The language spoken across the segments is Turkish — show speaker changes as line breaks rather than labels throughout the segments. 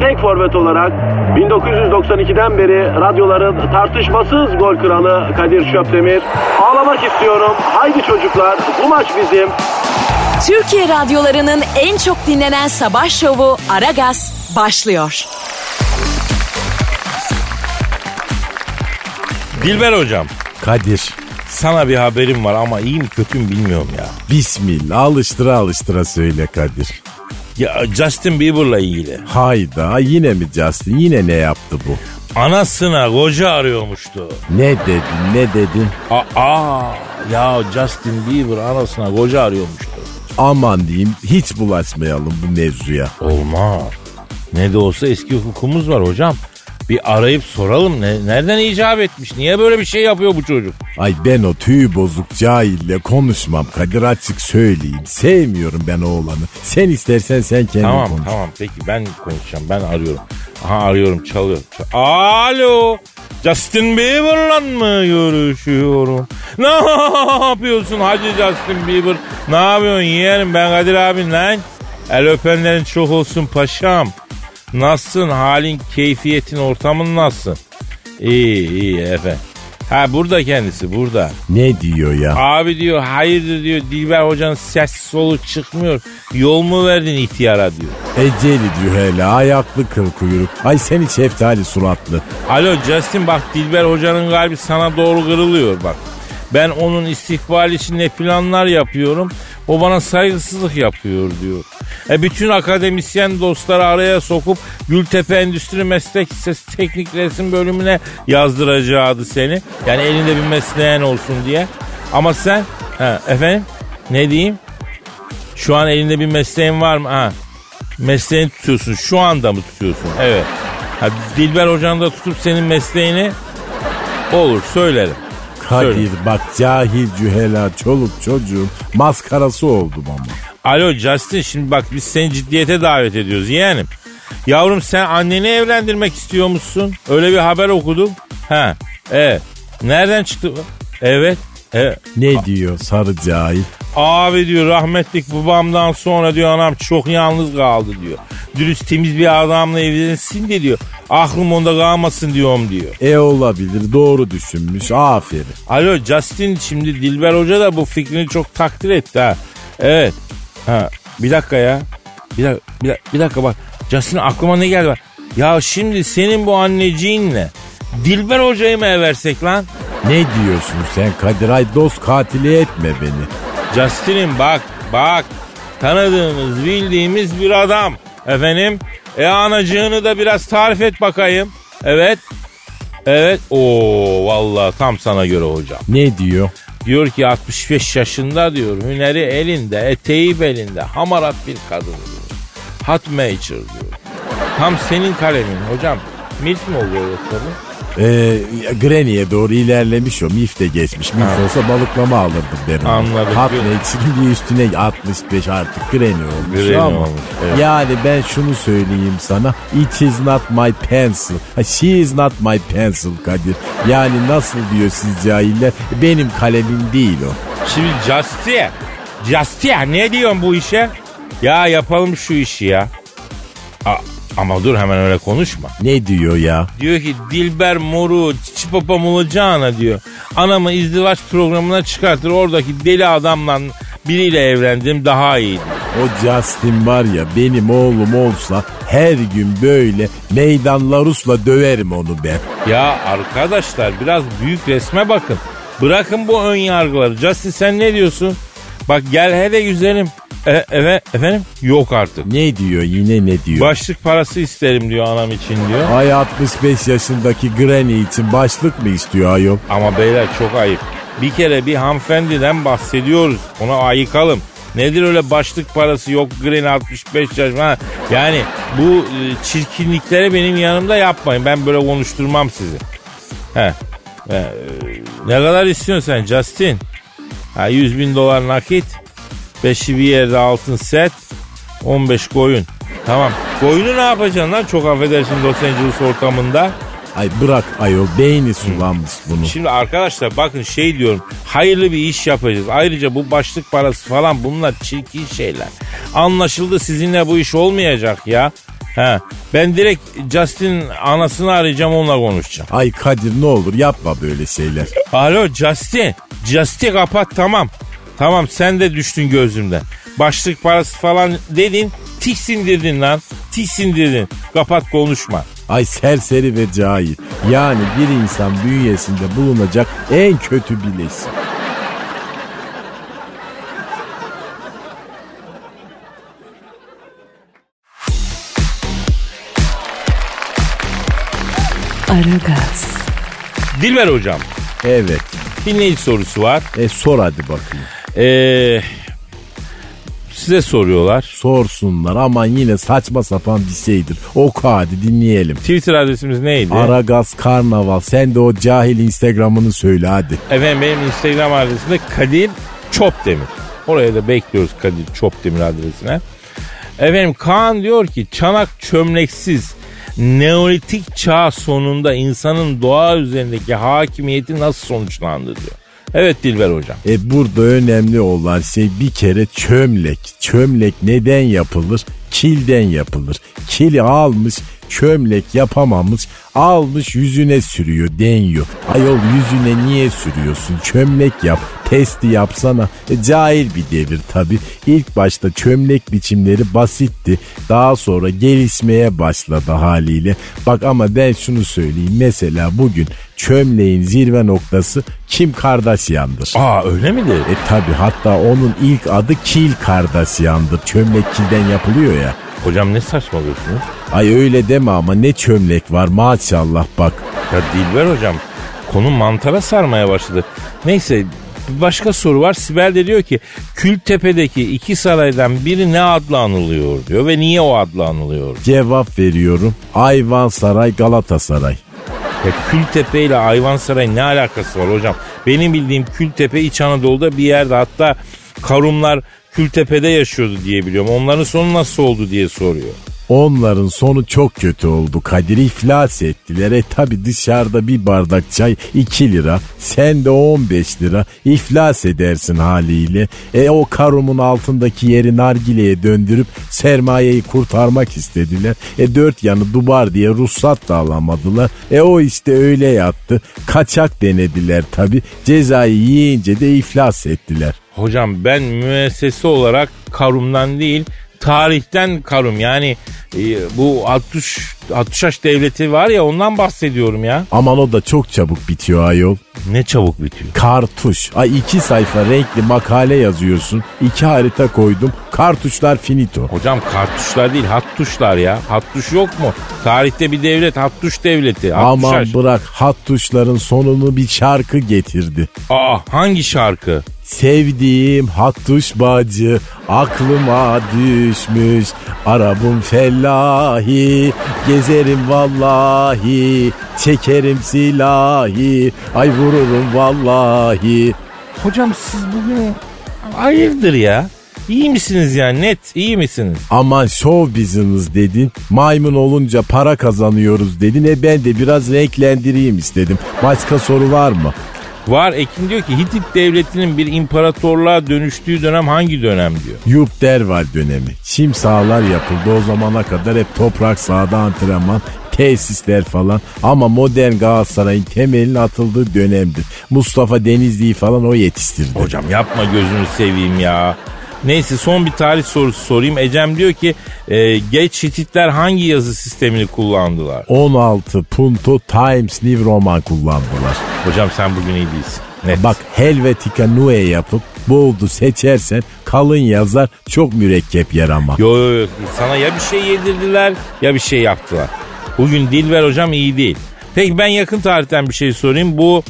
tek forvet olarak 1992'den beri radyoların tartışmasız gol kralı Kadir Şöpdemir. Ağlamak istiyorum. Haydi çocuklar bu maç bizim.
Türkiye radyolarının en çok dinlenen sabah şovu Aragaz başlıyor.
Dilber hocam
Kadir.
sana bir haberim var ama iyi mi kötü mü bilmiyorum ya.
Bismillah alıştıra alıştıra söyle Kadir.
Ya Justin Bieber'la ilgili.
Hayda yine mi Justin yine ne yaptı bu?
Anasına koca arıyormuştu.
Ne dedin ne dedin?
Aa ya Justin Bieber anasına koca arıyormuştu.
Aman diyeyim hiç bulaşmayalım bu mevzuya.
Olmaz. Ne de olsa eski hukukumuz var hocam. Bir arayıp soralım ne, nereden icap etmiş? Niye böyle bir şey yapıyor bu çocuk?
Ay ben o tüy bozuk cahille konuşmam Kadir açık söyleyeyim. Sevmiyorum ben oğlanı. Sen istersen sen kendin
Tamam
konuş.
tamam peki ben konuşacağım ben arıyorum. Aha arıyorum çalıyor. Çal- Alo Justin Bieber'la mı görüşüyorum? Ne yapıyorsun Hacı Justin Bieber? Ne yapıyorsun yeğenim ben Kadir abin lan. El öpenlerin çok olsun paşam. Nasılsın halin keyfiyetin ortamın nasıl? İyi iyi efendim. Ha burada kendisi burada.
Ne diyor ya?
Abi diyor hayırdır diyor Dilber hocanın ses solu çıkmıyor. Yol mu verdin ihtiyara diyor.
Eceli diyor hele ayaklı kıl kuyruk. Ay seni şeftali suratlı.
Alo Justin bak Dilber hocanın kalbi sana doğru kırılıyor bak. Ben onun istikbali için ne planlar yapıyorum. O bana saygısızlık yapıyor diyor. E bütün akademisyen dostları araya sokup Gültepe Endüstri Meslek Lisesi Teknik Resim bölümüne yazdıracaktı seni. Yani elinde bir mesleğin olsun diye. Ama sen ha, efendim ne diyeyim? Şu an elinde bir mesleğin var mı? Ha, mesleğini tutuyorsun. Şu anda mı tutuyorsun? Evet. Ha, Dilber hocan da tutup senin mesleğini olur söylerim. Söyle.
bak cahil cühela çoluk çocuğun maskarası oldum ama.
Alo Justin şimdi bak biz seni ciddiyete davet ediyoruz yeğenim. Yavrum sen anneni evlendirmek istiyor musun? Öyle bir haber okudum. Ha evet. Nereden çıktı? bu? Evet. evet.
Ne diyor sarı cahil?
Abi diyor rahmetlik babamdan sonra diyor anam çok yalnız kaldı diyor. Dürüst temiz bir adamla evlensin de diyor. Aklım onda kalmasın diyorum diyor.
E olabilir doğru düşünmüş aferin.
Alo Justin şimdi Dilber Hoca da bu fikrini çok takdir etti ha. Evet. Ha bir dakika ya. Bir dakika, bir dakika, bir dakika bak. Justin aklıma ne geldi bak. Ya şimdi senin bu anneciğinle Dilber Hoca'yı mı eversek lan?
Ne diyorsun sen Kadir ay dost katili etme beni.
Justin'im bak bak tanıdığımız bildiğimiz bir adam. Efendim e anacığını da biraz tarif et bakayım. Evet. Evet. Oo vallahi tam sana göre hocam.
Ne diyor?
Diyor ki 65 yaşında diyor. Hüneri elinde, eteği belinde. Hamarat bir kadın diyor. Hot major diyor. Tam senin kalemin hocam. Milf mi oluyor yoksa bu?
Ee, Granny'e doğru ilerlemiş o. Mif de geçmiş. Mif olsa balıklama alırdım ben onu.
Anladım.
Hat Nature'ın bir üstüne 65 artık Granny olmuş
Granny
ama.
olmuş, evet.
Yani ben şunu söyleyeyim sana. It is not my pencil. Ha, She is not my pencil Kadir. Yani nasıl diyor siz cahiller? Benim kalemim değil o.
Şimdi Justia. Justia ne diyorsun bu işe? Ya yapalım şu işi ya. A- ama dur hemen öyle konuşma.
Ne diyor ya?
Diyor ki Dilber moru çipapam olacağına diyor. Anamı izdivaç programına çıkartır oradaki deli adamla biriyle evlendim daha iyi.
O Justin var ya benim oğlum olsa her gün böyle meydanla Rus'la döverim onu ben.
Ya arkadaşlar biraz büyük resme bakın. Bırakın bu ön yargıları. Justin sen ne diyorsun? Bak gel hele güzelim. E, evet efendim? Yok artık.
Ne diyor yine ne diyor?
Başlık parası isterim diyor anam için diyor.
Ay 65 yaşındaki Granny için başlık mı istiyor ayol?
Ama beyler çok ayıp. Bir kere bir hanımefendiden bahsediyoruz. Ona ayıkalım. Nedir öyle başlık parası yok green 65 yaş falan. Yani bu e, çirkinlikleri benim yanımda yapmayın. Ben böyle konuşturmam sizi. He. E, ne kadar istiyorsun sen Justin? Ha, 100 bin dolar nakit. 5'i bir yerde altın set. 15 koyun. Tamam. Koyunu ne yapacaksın lan? Çok affedersin Los Angeles ortamında.
Ay bırak ayol beyni sulanmış bunu.
Şimdi arkadaşlar bakın şey diyorum hayırlı bir iş yapacağız. Ayrıca bu başlık parası falan bunlar çirkin şeyler. Anlaşıldı sizinle bu iş olmayacak ya. He, ben direkt Justin anasını arayacağım onunla konuşacağım.
Ay Kadir ne olur yapma böyle şeyler.
Alo Justin. Justin kapat tamam. Tamam sen de düştün gözümden. Başlık parası falan dedin tiksindirdin lan. Tiksindirdin. Kapat konuşma.
Ay serseri ve cahil. Yani bir insan bünyesinde bulunacak en kötü bileşik.
Aragaz,
Dilber hocam
Evet.
dinleyici sorusu var.
E sor hadi bakayım.
Ee, size soruyorlar.
Sorsunlar aman yine saçma sapan bir şeydir. Oku hadi dinleyelim.
Twitter adresimiz neydi?
Aragaz Karnaval sen de o cahil Instagram'ını söyle hadi.
Efendim benim Instagram adresimde Kadir Çopdemir. Oraya da bekliyoruz Kadir Çopdemir adresine. Efendim Kaan diyor ki çanak çömleksiz Neolitik çağ sonunda insanın doğa üzerindeki hakimiyeti nasıl sonuçlandı diyor. Evet Dilber hocam.
E burada önemli olan şey bir kere çömlek. Çömlek neden yapılır? Kilden yapılır. Kili almış çömlek yapamamış almış yüzüne sürüyor deniyor. Ayol yüzüne niye sürüyorsun çömlek yap testi yapsana. E, cahil bir devir tabi. İlk başta çömlek biçimleri basitti. Daha sonra gelişmeye başladı haliyle. Bak ama ben şunu söyleyeyim. Mesela bugün çömleğin zirve noktası Kim Kardashian'dır.
Aa öyle midir?
E tabi hatta onun ilk adı Kil Kardashian'dır. Çömlek kilden yapılıyor ya.
Hocam ne saçmalıyorsunuz?
Ay öyle deme ama ne çömlek var maşallah bak.
Ya Dilber hocam konu mantara sarmaya başladı. Neyse başka soru var. Sibel de diyor ki Kültepe'deki iki saraydan biri ne adla anılıyor diyor ve niye o adla anılıyor?
Cevap veriyorum. Ayvansaray Galatasaray.
Ya Kültepe ile Ayvansaray ne alakası var hocam? Benim bildiğim Kültepe İç Anadolu'da bir yerde hatta Karumlar Kültepe'de yaşıyordu diye biliyorum. Onların sonu nasıl oldu diye soruyor.
Onların sonu çok kötü oldu Kadir iflas ettiler. E tabi dışarıda bir bardak çay 2 lira sen de 15 lira iflas edersin haliyle. E o karumun altındaki yeri nargileye döndürüp sermayeyi kurtarmak istediler. E dört yanı dubar diye ruhsat da alamadılar. E o işte öyle yattı. Kaçak denediler tabi cezayı yiyince de iflas ettiler.
Hocam ben müessese olarak Karum'dan değil tarihten Karum yani e, bu 60 60 devleti var ya ondan bahsediyorum ya.
Aman o da çok çabuk bitiyor ayol.
Ne çabuk bitiyor.
Kartuş. Ay iki sayfa renkli makale yazıyorsun. İki harita koydum. Kartuşlar finito.
Hocam kartuşlar değil hattuşlar ya. Hattuş yok mu? Tarihte bir devlet hattuş devleti.
Aman
Hattuşaş.
bırak hattuşların sonunu bir şarkı getirdi.
Aa hangi şarkı?
Sevdiğim hattuş bacı aklıma düşmüş. Arabım fellahi gezerim vallahi çekerim silahi ay vururum vallahi.
Hocam siz bugün hayırdır ya? İyi misiniz ya net iyi misiniz?
Aman show business dedin. Maymun olunca para kazanıyoruz dedin. E ben de biraz renklendireyim istedim. Başka soru var mı?
Var Ekin diyor ki Hitit devletinin bir imparatorluğa dönüştüğü dönem hangi dönem diyor.
Yup derval dönemi. Çim sahalar yapıldı o zamana kadar hep toprak sahada antrenman, tesisler falan. Ama modern Galatasaray'ın temelinin atıldığı dönemdir. Mustafa Denizli'yi falan o yetiştirdi.
Hocam yapma gözünü seveyim ya. Neyse son bir tarih sorusu sorayım. Ecem diyor ki e, geç Hititler hangi yazı sistemini kullandılar?
16 punto Times New Roman kullandılar.
Hocam sen bugün iyi değilsin. Net.
Bak Helvetica Nue yapıp boldu seçersen kalın yazar çok mürekkep yer ama.
Yo yo yo sana ya bir şey yedirdiler ya bir şey yaptılar. Bugün Dilber hocam iyi değil. Peki ben yakın tarihten bir şey sorayım. Bu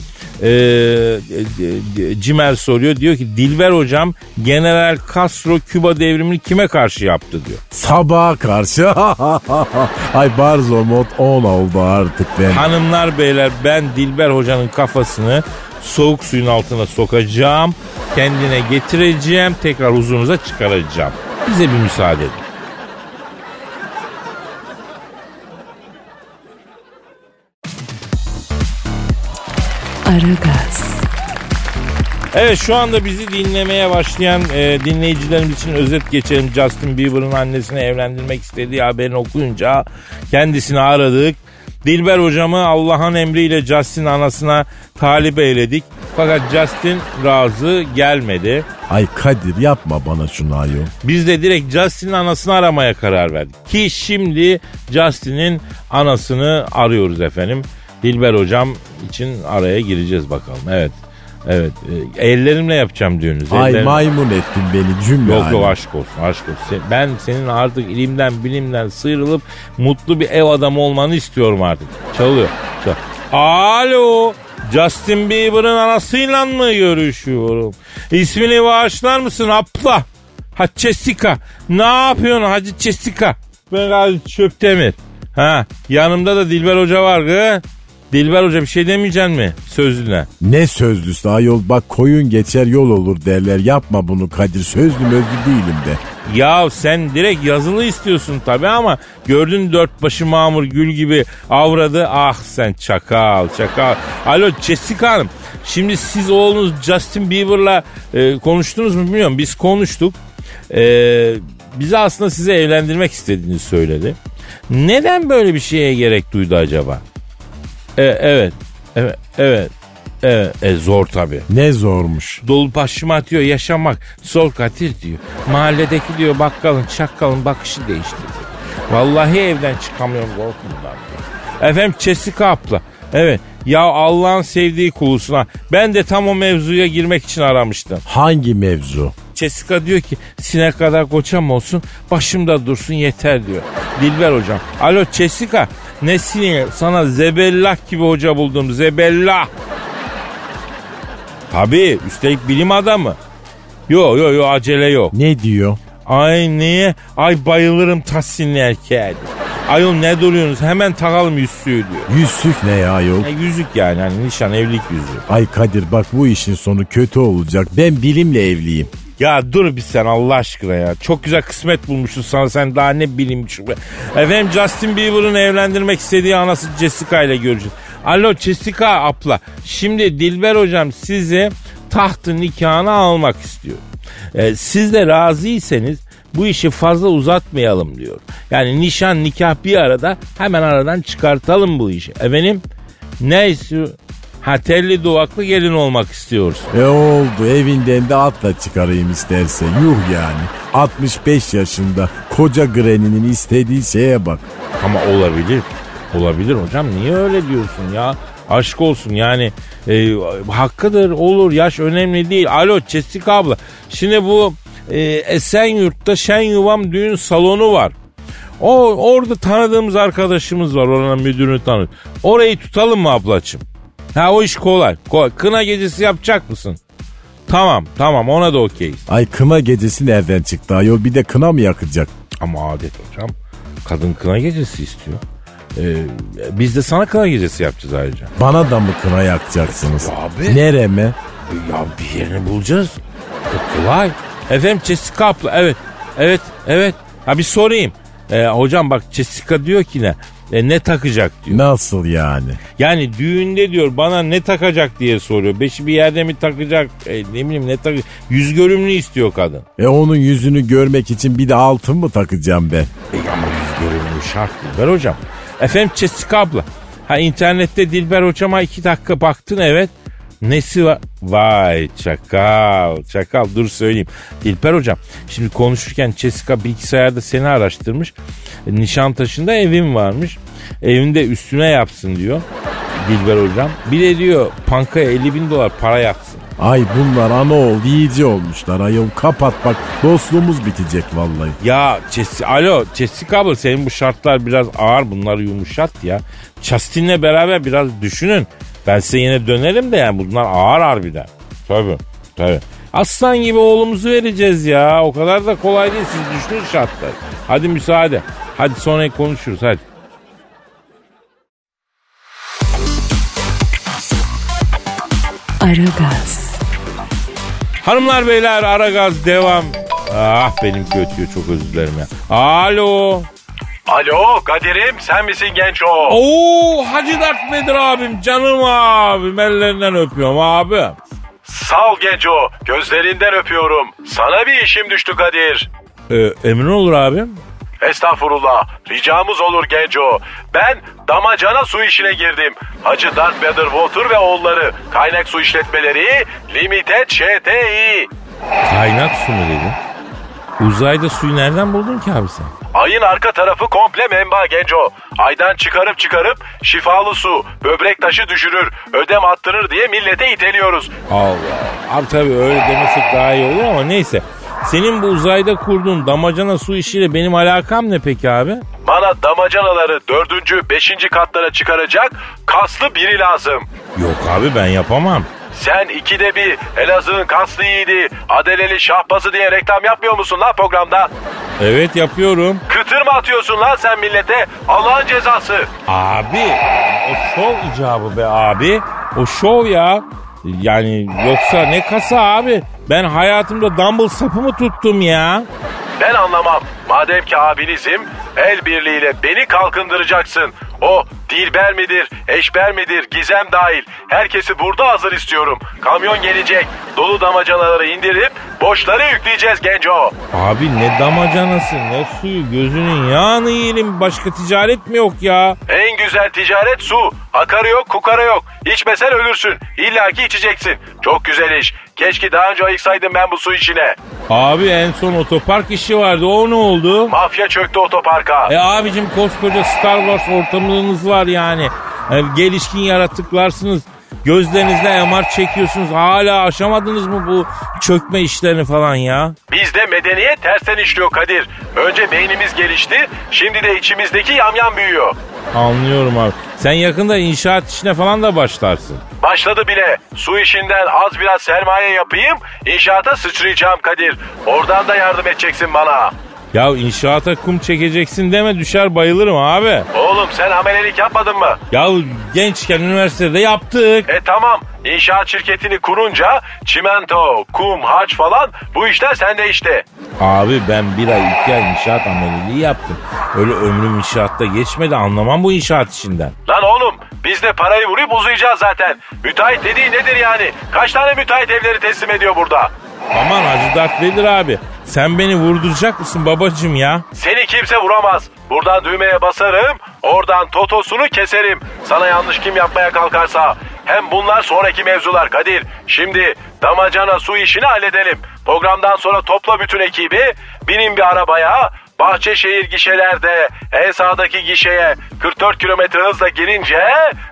e, e, Cimer soruyor. Diyor ki Dilber hocam General Castro Küba devrimini kime karşı yaptı diyor.
Sabaha karşı. Ay barzo mod 10 oldu artık ben.
Hanımlar beyler ben Dilber hocanın kafasını soğuk suyun altına sokacağım. Kendine getireceğim. Tekrar huzurunuza çıkaracağım. Bize bir müsaade edin.
Aragaz,
Evet şu anda bizi dinlemeye başlayan e, dinleyicilerimiz için özet geçelim. Justin Bieber'ın annesini evlendirmek istediği haberini okuyunca kendisini aradık. Dilber hocamı Allah'ın emriyle Justin anasına talip eyledik. Fakat Justin razı gelmedi.
Ay Kadir yapma bana şunu ayol.
Biz de direkt Justin'in anasını aramaya karar verdik. Ki şimdi Justin'in anasını arıyoruz efendim. Dilber hocam için araya gireceğiz bakalım. Evet. Evet. E, ellerimle yapacağım düğünü.
Ay
Ellerimle-
maymun ettin beni cümle
Yok yok aşk olsun aşk olsun. Ben senin artık ilimden bilimden sıyrılıp mutlu bir ev adamı olmanı istiyorum artık. Çalıyor. Çal. Alo. Justin Bieber'ın anasıyla mı görüşüyorum? İsmini bağışlar mısın abla? Ha Jessica. Ne yapıyorsun Hacı Jessica? Ben Gazi Çöptemir. Ha yanımda da Dilber Hoca var kız. Dilber Hoca bir şey demeyeceksin mi sözlüne?
Ne sözlüsü ayol bak koyun geçer yol olur derler. Yapma bunu Kadir sözlü mözlü değilim de.
Ya sen direkt yazılı istiyorsun tabii ama gördün dört başı mamur gül gibi avradı. Ah sen çakal çakal. Alo Jessica Hanım. Şimdi siz oğlunuz Justin Bieber'la e, konuştunuz mu bilmiyorum. Biz konuştuk. E, bize aslında size evlendirmek istediğini söyledi. Neden böyle bir şeye gerek duydu acaba? E, evet. Evet. Evet. Evet. E, zor tabii.
Ne zormuş.
Dolu başıma atıyor yaşamak zor katil diyor. Mahalledeki diyor bakkalın çakkalın bakışı değişti diyor. Vallahi evden çıkamıyorum korkumdan diyor. Efendim Jessica abla. Evet ya Allah'ın sevdiği kulusuna. Ben de tam o mevzuya girmek için aramıştım.
Hangi mevzu?
Jessica diyor ki sinek kadar koçam olsun başımda dursun yeter diyor. Dilber hocam. Alo Jessica ne sineği sana zebellah gibi hoca buldum zebellah. Tabii üstelik bilim adamı. Yo yo yo acele yok.
Ne diyor?
Ay niye? Ay bayılırım Tahsinli erkeğe. Ayol ne duruyorsunuz hemen takalım yüzüğü diyor.
Yüzsük ne ya ayol?
E, yüzük yani hani nişan evlilik yüzüğü.
Ay Kadir bak bu işin sonu kötü olacak. Ben bilimle evliyim.
Ya dur bir sen Allah aşkına ya. Çok güzel kısmet bulmuşsun sana sen daha ne bileyim. Efendim Justin Bieber'ın evlendirmek istediği anası Jessica ile göreceğiz. Alo Jessica abla. Şimdi Dilber hocam sizi tahtı nikahına almak istiyor. Ee, siz de razıysanız bu işi fazla uzatmayalım diyor. Yani nişan nikah bir arada hemen aradan çıkartalım bu işi. Efendim ne istiyor? Ha telli duvaklı gelin olmak istiyorsun.
E oldu evinden de atla çıkarayım isterse. Yuh yani. 65 yaşında koca Granny'nin istediği şeye bak.
Ama olabilir. Olabilir hocam. Niye öyle diyorsun ya? Aşk olsun yani e, hakkıdır olur yaş önemli değil. Alo Jessica abla şimdi bu e, Esenyurt'ta Şen Yuvam düğün salonu var. O orada tanıdığımız arkadaşımız var oranın müdürünü tanır. Orayı tutalım mı ablacığım? Ha o iş kolay. kolay. Kına gecesi yapacak mısın? Tamam tamam ona da okeyiz.
Ay kına gecesi nereden çıktı ayol bir de kına mı yakacak?
Ama adet hocam. Kadın kına gecesi istiyor. Ee, biz de sana kına gecesi yapacağız ayrıca.
Bana da mı kına yakacaksınız?
Abi.
Nereme?
Ya bir yerini bulacağız. Çok kolay. Efendim Jessica abla evet. Evet evet. Ha bir sorayım. Ee, hocam bak Jessica diyor ki ne? E, ne takacak diyor.
Nasıl yani?
Yani düğünde diyor bana ne takacak diye soruyor. Beşi bir yerde mi takacak? E, ne bileyim ne takacak? Yüz görümlü istiyor kadın.
E onun yüzünü görmek için bir de altın mı takacağım ben?
E, ama yüz görümlü şart Dilber hocam. Efendim Jessica abla. Ha internette Dilber hocama iki dakika baktın evet. Nesi var? Vay çakal çakal dur söyleyeyim. Dilber hocam şimdi konuşurken Jessica bilgisayarda seni araştırmış. E, Nişantaşı'nda evim varmış. Evinde üstüne yapsın diyor Dilber hocam. Bir de diyor pankaya 50 bin dolar para yatsın.
Ay bunlar ana oğul iyice olmuşlar ayol kapat bak dostluğumuz bitecek vallahi.
Ya Jessica, alo Jessica abla senin bu şartlar biraz ağır bunları yumuşat ya. Justin'le beraber biraz düşünün. Ben size yine dönerim de yani bunlar ağır harbiden. Tabii tabii. Aslan gibi oğlumuzu vereceğiz ya. O kadar da kolay değil siz düşünün şartları. Hadi müsaade. Hadi sonra konuşuruz hadi.
Aragaz,
Hanımlar beyler ara gaz devam. Ah benimki ötüyor çok özür dilerim ya. Alo.
Alo Kadir'im sen misin genç o?
Oo Hacı Dert Vedir abim canım abim ellerinden öpüyorum abi.
Sağ ol genç o. Gözlerinden öpüyorum. Sana bir işim düştü Kadir.
Ee, emin olur abim.
Estağfurullah. Ricamız olur Genco. Ben damacana su işine girdim. Hacı Darth Vader Water ve oğulları. Kaynak su işletmeleri Limited ŞTİ.
Kaynak su mu dedin? Uzayda suyu nereden buldun ki abi sen?
Ayın arka tarafı komple menba Genco. Aydan çıkarıp çıkarıp şifalı su, böbrek taşı düşürür, ödem attırır diye millete iteliyoruz.
Allah. Abi tabii öyle demesek daha iyi olur ama neyse. Senin bu uzayda kurduğun damacana su işiyle benim alakam ne peki abi?
Bana damacanaları dördüncü, beşinci katlara çıkaracak kaslı biri lazım.
Yok abi ben yapamam.
Sen ikide bir Elazığ'ın kaslı yiğidi, Adeleli şahbazı diye reklam yapmıyor musun lan programda?
Evet yapıyorum.
Kıtır mı atıyorsun lan sen millete? Allah'ın cezası.
Abi o şov icabı be abi. O şov ya. Yani yoksa ne kasa abi? Ben hayatımda dumbbell sapımı tuttum ya.
Ben anlamam. Madem ki abinizim, el birliğiyle beni kalkındıracaksın. O dilber midir, eşber midir, gizem dahil. Herkesi burada hazır istiyorum. Kamyon gelecek. Dolu damacanaları indirip boşları yükleyeceğiz Genco.
Abi ne damacanası ne suyu gözünün yağını yiyelim. Başka ticaret mi yok ya?
En güzel ticaret su. Akarı yok, kukarı yok. İçmesen ölürsün. İlla ki içeceksin. Çok güzel iş. Keşke daha önce ayıksaydım ben bu su işine.
Abi en son otopark işi vardı o ne oldu?
Mafya çöktü otoparka.
E abicim koskoca Star Wars ortamınız var yani. E, gelişkin yaratıklarsınız. Gözlerinizle MR çekiyorsunuz. Hala aşamadınız mı bu çökme işlerini falan ya?
Bizde medeniyet tersten işliyor Kadir. Önce beynimiz gelişti, şimdi de içimizdeki yamyam büyüyor.
Anlıyorum abi. Sen yakında inşaat işine falan da başlarsın.
Başladı bile. Su işinden az biraz sermaye yapayım, inşaata sıçrayacağım Kadir. Oradan da yardım edeceksin bana.
Ya inşaata kum çekeceksin deme düşer bayılırım abi.
Oğlum sen amelelik yapmadın mı?
Ya gençken üniversitede yaptık.
E tamam. İnşaat şirketini kurunca çimento, kum, harç falan bu işler sende işte.
Abi ben bir ay iki ay inşaat ameliliği yaptım. Öyle ömrüm inşaatta geçmedi anlamam bu inşaat işinden.
Lan oğlum biz de parayı vurup uzayacağız zaten. Müteahhit dediği nedir yani? Kaç tane müteahhit evleri teslim ediyor burada?
Aman Hacı Dert Vedir abi sen beni vurduracak mısın babacım ya?
Seni kimse vuramaz. Buradan düğmeye basarım, oradan totosunu keserim. Sana yanlış kim yapmaya kalkarsa. Hem bunlar sonraki mevzular Kadir. Şimdi damacana su işini halledelim. Programdan sonra topla bütün ekibi, binin bir arabaya, Bahçeşehir gişelerde en sağdaki gişeye 44 kilometre hızla girince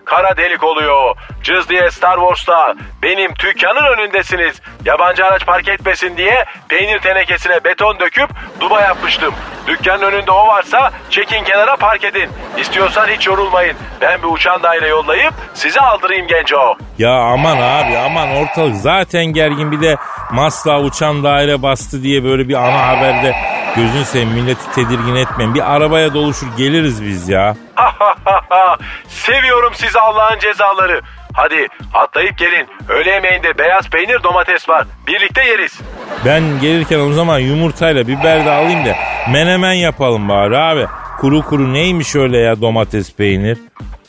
kara delik oluyor. Cız diye Star Wars'ta benim dükkanın önündesiniz. Yabancı araç park etmesin diye peynir tenekesine beton döküp duba yapmıştım. Dükkanın önünde o varsa çekin kenara park edin. İstiyorsan hiç yorulmayın. Ben bir uçan daire yollayıp size aldırayım genco.
Ya aman abi aman ortalık zaten gergin bir de Masla uçan daire bastı diye böyle bir ana haberde gözünü seveyim milleti tedirgin etmeyin. Bir arabaya doluşur geliriz biz ya.
Seviyorum sizi Allah'ın cezaları. Hadi atlayıp gelin. Öğle yemeğinde beyaz peynir domates var. Birlikte yeriz.
Ben gelirken o zaman yumurtayla biber de alayım da menemen yapalım bari abi. Kuru kuru neymiş öyle ya domates peynir?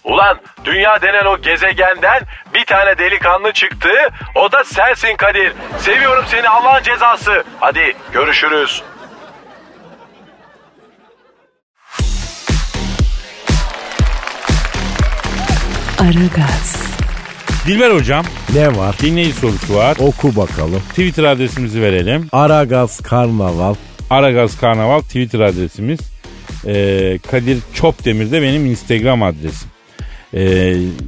Ulan dünya denen o gezegenden bir tane delikanlı çıktı. O da sensin Kadir. Seviyorum seni Allah'ın cezası. Hadi görüşürüz.
Aragaz,
Dilber hocam
Ne var?
dinleyici sorusu var.
Oku bakalım.
Twitter adresimizi verelim.
Aragaz Karnaval.
Aragaz Karnaval Twitter adresimiz. Ee, Kadir Çopdemir de benim Instagram adresim. Ee,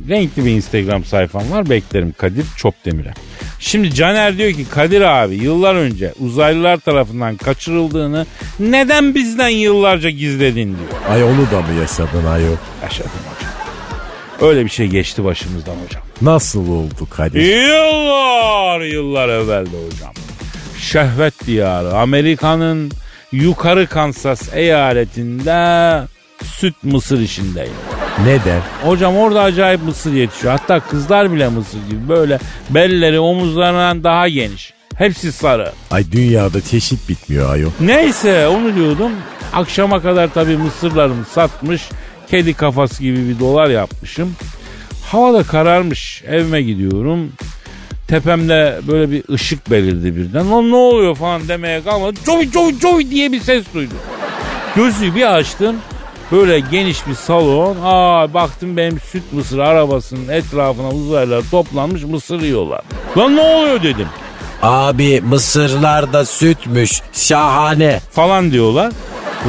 renkli bir Instagram sayfam var. Beklerim Kadir Çopdemir'e. Şimdi Caner diyor ki Kadir abi yıllar önce uzaylılar tarafından kaçırıldığını neden bizden yıllarca gizledin diyor.
Ay onu da mı yaşadın ayol?
Yaşadım hocam. Öyle bir şey geçti başımızdan hocam.
Nasıl oldu Kadir?
Yıllar yıllar evvelde hocam. Şehvet diyarı Amerika'nın yukarı Kansas eyaletinde süt mısır işindeyim.
Neden?
Hocam orada acayip mısır yetişiyor. Hatta kızlar bile mısır gibi böyle belleri omuzlarından daha geniş. Hepsi sarı.
Ay dünyada çeşit bitmiyor ayol.
Neyse onu diyordum. Akşama kadar tabii mısırlarımı satmış. Kedi kafası gibi bir dolar yapmışım. Hava da kararmış. Evime gidiyorum. Tepemde böyle bir ışık belirdi birden. Lan ne oluyor falan demeye kalmadı. Coy coy coy diye bir ses duydum. Gözü bir açtım. Böyle geniş bir salon. Aa baktım benim süt mısır arabasının etrafına uzaylılar toplanmış mısır yiyorlar. Lan ne oluyor dedim.
Abi mısırlar da sütmüş. Şahane.
falan diyorlar.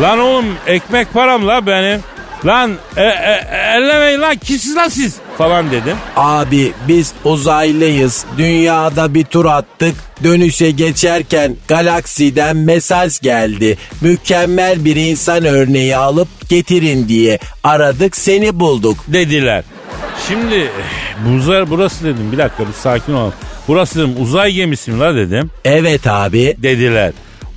Lan oğlum ekmek param la benim. Lan e, e, ellemeyin lan kimsiz lan siz falan dedim.
Abi biz uzaylıyız. Dünyada bir tur attık. Dönüşe geçerken galaksiden mesaj geldi. Mükemmel bir insan örneği alıp getirin diye aradık seni bulduk.
Dediler. Şimdi buzlar burası dedim bir dakika bir sakin ol. Burası dedim uzay gemisi mi la dedim.
Evet abi.
Dediler.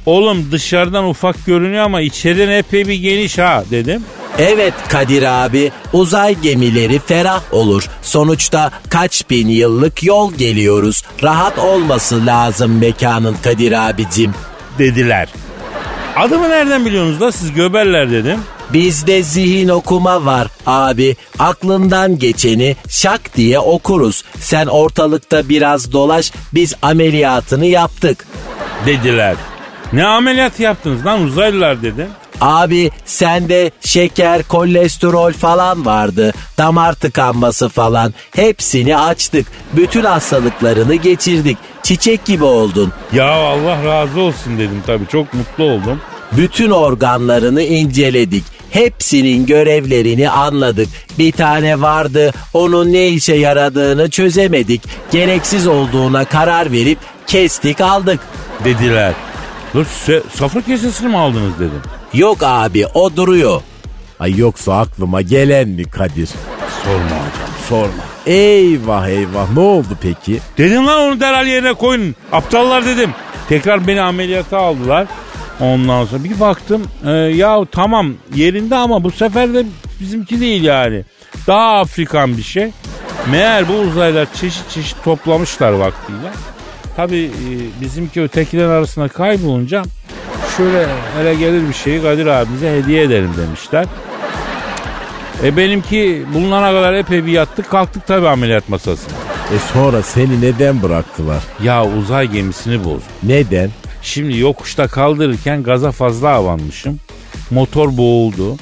Oğlum dışarıdan ufak görünüyor ama içeriden epey bir geniş ha dedim.
Evet Kadir abi uzay gemileri ferah olur. Sonuçta kaç bin yıllık yol geliyoruz. Rahat olması lazım mekanın Kadir abicim.
Dediler. Adımı nereden biliyorsunuz da siz göberler dedim.
Bizde zihin okuma var abi. Aklından geçeni şak diye okuruz. Sen ortalıkta biraz dolaş biz ameliyatını yaptık.
Dediler. Ne ameliyat yaptınız lan uzaylılar dedim.
Abi sende şeker, kolesterol falan vardı. Damar tıkanması falan. Hepsini açtık. Bütün hastalıklarını geçirdik. Çiçek gibi oldun.
Ya Allah razı olsun dedim tabii çok mutlu oldum.
Bütün organlarını inceledik. Hepsinin görevlerini anladık. Bir tane vardı onun ne işe yaradığını çözemedik. Gereksiz olduğuna karar verip kestik aldık.
Dediler. Dur safra kesesini mi aldınız dedim.
Yok abi o duruyor.
Ay yoksa aklıma gelen mi Kadir?
Sorma hocam sorma.
Eyvah eyvah ne oldu peki?
Dedim lan onu derhal yerine koyun. Aptallar dedim. Tekrar beni ameliyata aldılar. Ondan sonra bir baktım e, ya tamam yerinde ama bu sefer de bizimki değil yani. Daha Afrikan bir şey. Meğer bu uzaylılar çeşit çeşit toplamışlar vaktiyle. Tabii e, bizimki ötekilerin arasında kaybolunca şöyle hele gelir bir şeyi Kadir abimize hediye edelim demişler. E benimki bulunana kadar epey bir yattık kalktık tabii ameliyat masasına.
E sonra seni neden bıraktılar?
Ya uzay gemisini bozdum.
Neden?
Şimdi yokuşta kaldırırken gaza fazla avanmışım. Motor boğuldu.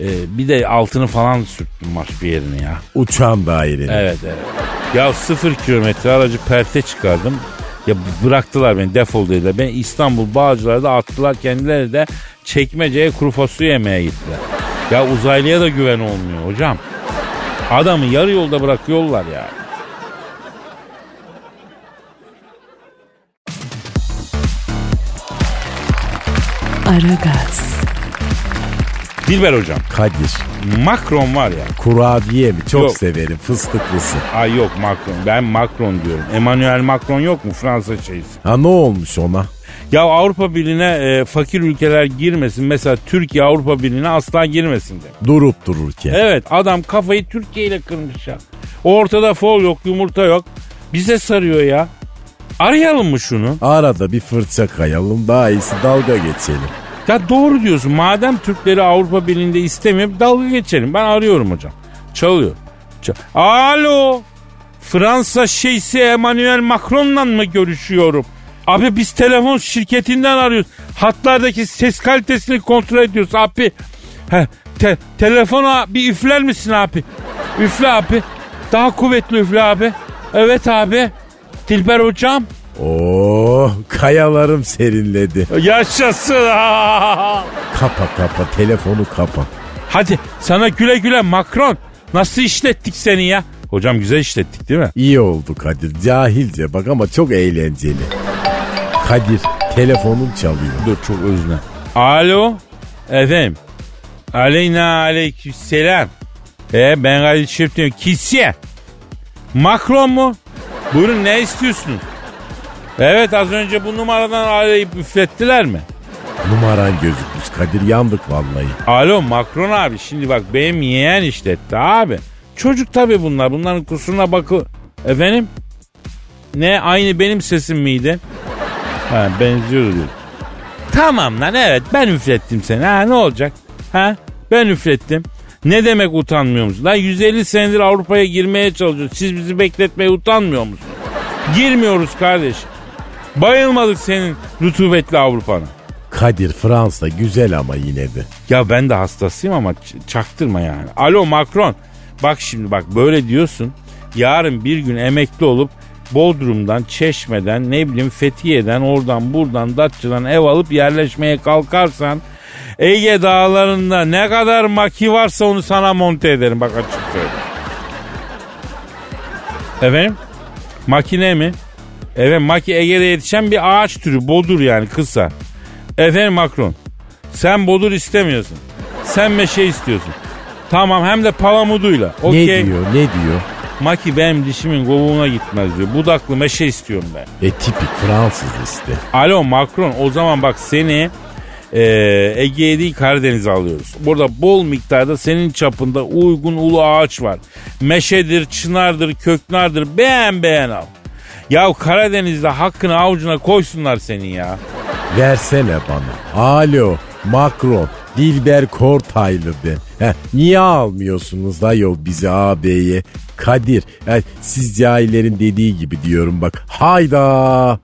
Ee, bir de altını falan sürttüm marş bir yerine ya.
Uçan dairenin.
Evet evet. Ya sıfır kilometre aracı perte çıkardım. Ya bıraktılar beni defol dediler. Ben İstanbul Bağcılar'da attılar kendileri de çekmeceye kuru fasulye yemeye gittiler. Ya uzaylıya da güven olmuyor hocam. Adamı yarı yolda bırakıyorlar ya.
Aragaz,
Dilber hocam.
Kadir.
Macron var ya.
Kurabiye mi? Çok
Yok.
severim. Fıstıklısı.
Ay yok Macron. Ben Macron diyorum. Emmanuel Macron yok mu Fransa şeysi?
Ha ne olmuş ona?
Ya Avrupa Birliği'ne e, fakir ülkeler girmesin. Mesela Türkiye Avrupa Birliği'ne asla girmesin de.
Durup dururken.
Evet adam kafayı Türkiye ile kırmış ya. Ortada fol yok yumurta yok. Bize sarıyor ya. Arayalım mı şunu?
Arada bir fırça kayalım daha iyisi dalga geçelim.
Ya doğru diyorsun. Madem Türkleri Avrupa Birliği'nde istemiyor dalga geçelim. Ben arıyorum hocam. Çalıyor. Çal- Alo. Fransa şeysi Emmanuel Macron'la mı görüşüyorum? Abi biz telefon şirketinden arıyoruz. Hatlardaki ses kalitesini kontrol ediyoruz abi. He, te- telefona bir üfler misin abi? Üfle abi. Daha kuvvetli üfle abi. Evet abi. Dilber hocam.
Oo, kayalarım serinledi.
Yaşasın.
Kapa kapa telefonu kapa.
Hadi sana güle güle Macron. Nasıl işlettik seni ya? Hocam güzel işlettik değil mi?
İyi oldu Kadir. Cahilce bak ama çok eğlenceli. Kadir telefonun çalıyor.
Dur çok özne. Alo. Efendim. Aleyna aleykümselam. E ben Kadir Çöpten. Kisye. Macron mu? Buyurun ne istiyorsunuz? Evet az önce bu numaradan arayıp üflettiler mi?
Numaran gözükmüş Kadir yandık vallahi.
Alo Macron abi şimdi bak benim yeğen işletti abi. Çocuk tabii bunlar. Bunların kusuruna bakı... Efendim? Ne aynı benim sesim miydi? Ha benziyor diyor. Tamam lan evet ben üflettim seni. Ha ne olacak? Ha ben üflettim. Ne demek utanmıyor musun? Lan 150 senedir Avrupa'ya girmeye çalışıyoruz. Siz bizi bekletmeye utanmıyor musunuz? Girmiyoruz kardeşim. Bayılmadık senin rutubetli Avrupa'na.
Kadir Fransa güzel ama yine de.
Ya ben de hastasıyım ama çaktırma yani. Alo Macron. Bak şimdi bak böyle diyorsun. Yarın bir gün emekli olup Bodrum'dan, Çeşme'den, ne bileyim Fethiye'den, oradan buradan, Datça'dan ev alıp yerleşmeye kalkarsan Ege dağlarında ne kadar maki varsa onu sana monte ederim bak açık söyleyeyim. Efendim? Makine mi? Evet maki Ege'de yetişen bir ağaç türü bodur yani kısa. Efendim Macron sen bodur istemiyorsun. Sen meşe istiyorsun. Tamam hem de palamuduyla.
Ne
Okey.
diyor ne diyor?
Maki benim dişimin kovuğuna gitmez diyor. Budaklı meşe istiyorum ben.
E tipik Fransız işte.
Alo Macron o zaman bak seni e, Ege'ye değil Karadeniz'e alıyoruz. Burada bol miktarda senin çapında uygun ulu ağaç var. Meşedir, çınardır, köknardır beğen beğen al. Ya Karadeniz'de hakkını avucuna koysunlar senin ya.
Versene bana. Alo Macron Dilber Kortaylı ben. Heh, niye almıyorsunuz da yol bizi AB'ye? Kadir eh, siz cahillerin dediği gibi diyorum bak. Hayda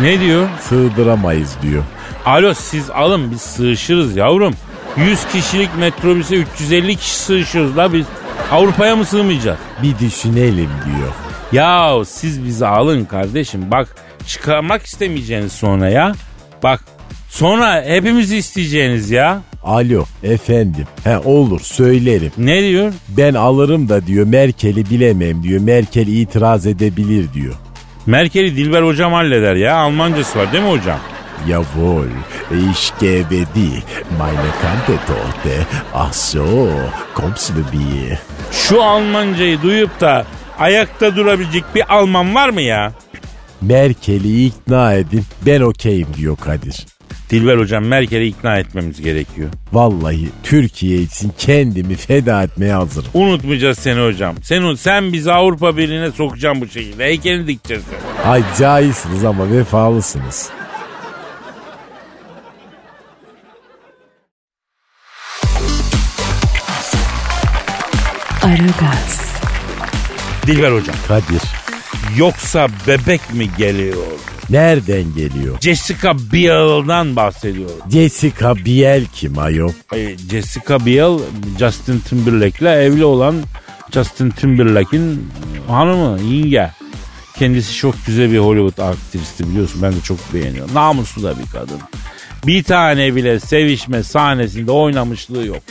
Ne diyor?
sığdıramayız diyor.
Alo siz alın biz sığışırız yavrum. 100 kişilik metrobüse 350 kişi sığışıyoruz la biz. Avrupa'ya mı sığmayacağız?
Bir düşünelim diyor.
Ya siz bizi alın kardeşim. Bak çıkarmak istemeyeceğiniz sonra ya. Bak sonra hepimizi isteyeceğiniz ya.
Alo efendim. He olur söylerim.
Ne diyor?
Ben alırım da diyor Merkel'i bilemem diyor. Merkel itiraz edebilir diyor.
Merkel'i Dilber hocam halleder ya. Almancası var değil mi hocam?
Jawohl, ich gebe dir meine Kantetorte. Ach so, kommst du bir?
Şu Almancayı duyup da ayakta durabilecek bir Alman var mı ya?
Merkel'i ikna edin ben okeyim diyor Kadir.
Dilber hocam Merkel'i ikna etmemiz gerekiyor.
Vallahi Türkiye için kendimi feda etmeye hazırım.
Unutmayacağız seni hocam. Sen, sen bizi Avrupa Birliği'ne sokacaksın bu şekilde. Heykelini dikeceğiz.
Ay cahilsiniz ama vefalısınız.
Aragaz,
Dilber hocam.
Kadir
Yoksa bebek mi geliyor?
nereden geliyor?
Jessica Biel'dan bahsediyorum.
Jessica Biel kim ayol?
E, Jessica Biel Justin Timberlake'le evli olan Justin Timberlake'in hanımı, yenge. Kendisi çok güzel bir Hollywood aktristi biliyorsun. Ben de çok beğeniyorum. Namuslu da bir kadın. Bir tane bile sevişme sahnesinde oynamışlığı yok.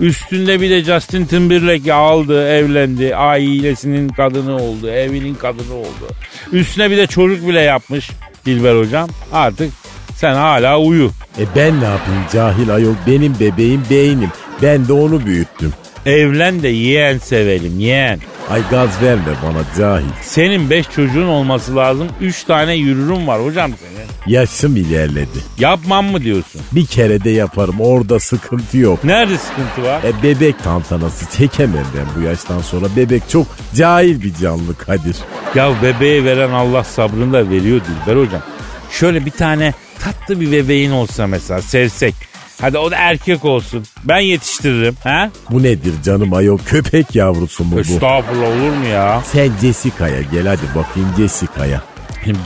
Üstünde bir de Justin Timberlake aldı, evlendi, ailesinin kadını oldu, evinin kadını oldu. Üstüne bir de çocuk bile yapmış Dilber hocam. Artık sen hala uyu.
E ben ne yapayım cahil ayol benim bebeğim beynim. Ben de onu büyüttüm.
Evlen de yeğen sevelim yeğen.
Ay gaz verme bana cahil.
Senin beş çocuğun olması lazım. Üç tane yürürüm var hocam senin.
Yaşım ilerledi.
Yapmam mı diyorsun?
Bir kere de yaparım orada sıkıntı yok.
Nerede sıkıntı var?
E bebek tantanası çekemem ben bu yaştan sonra. Bebek çok cahil bir canlı Kadir.
Ya bebeği veren Allah sabrını da veriyor Dilber hocam. Şöyle bir tane tatlı bir bebeğin olsa mesela sevsek. Hadi o da erkek olsun. Ben yetiştiririm. Ha?
Bu nedir canım ayol köpek yavrusu mu bu?
Estağfurullah olur mu ya?
Sen Jessica'ya gel hadi bakayım Jessica'ya.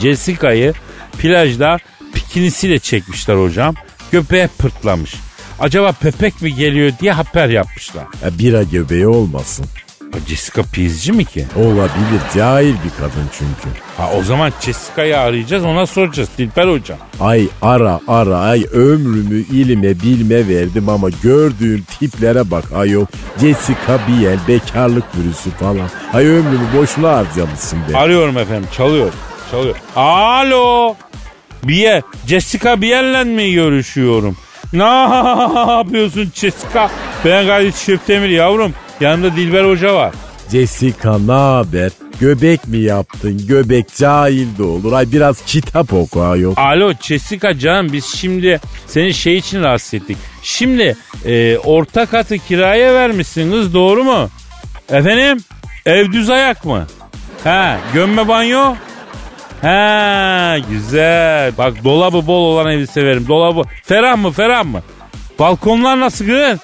Jessica'yı plajda bikinisiyle çekmişler hocam. Göbeğe pırtlamış. Acaba köpek mi geliyor diye haber yapmışlar.
Ya bira göbeği olmasın.
Jessica pizci mi ki?
Olabilir cahil bir kadın çünkü.
Ha o zaman Jessica'yı arayacağız ona soracağız Dilber hocam.
Ay ara ara ay ömrümü ilime bilme verdim ama gördüğüm tiplere bak ayol. Jessica Biel bekarlık virüsü falan. Ay ömrümü boşuna harcamışsın be.
Arıyorum efendim çalıyor. Çalıyor. Alo. Biye, Jessica Biel'le mi görüşüyorum? Ne yapıyorsun Jessica? Ben Kadir Çöptemir yavrum. Yanımda Dilber Hoca var.
Jessica ne haber? Göbek mi yaptın? Göbek cahil de olur. Ay biraz kitap oku ayol.
Alo Jessica canım biz şimdi seni şey için rahatsız ettik. Şimdi e, orta katı kiraya vermişsiniz doğru mu? Efendim? Ev düz ayak mı? Ha gömme banyo? Ha güzel. Bak dolabı bol olan evi severim. Dolabı ferah mı ferah mı? Balkonlar nasıl kız?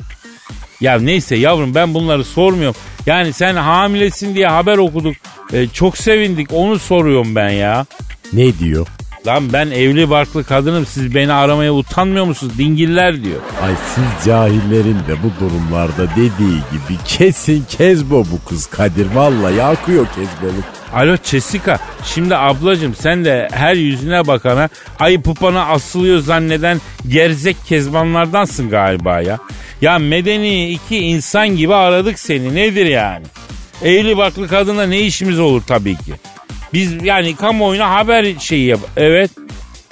Ya neyse yavrum ben bunları sormuyorum. Yani sen hamilesin diye haber okuduk. E, çok sevindik onu soruyorum ben ya.
Ne diyor?
Lan ben evli barklı kadınım siz beni aramaya utanmıyor musunuz? Dingiller diyor.
Ay siz cahillerin de bu durumlarda dediği gibi kesin kezbo bu kız Kadir. Vallahi akıyor kezboluk.
Alo Jessica şimdi ablacım sen de her yüzüne bakana ayı pupana asılıyor zanneden gerzek kezbanlardansın galiba ya. Ya medeni iki insan gibi aradık seni nedir yani? Evli barklı kadına ne işimiz olur tabii ki. Biz yani kamuoyuna haber şeyi yap. Evet.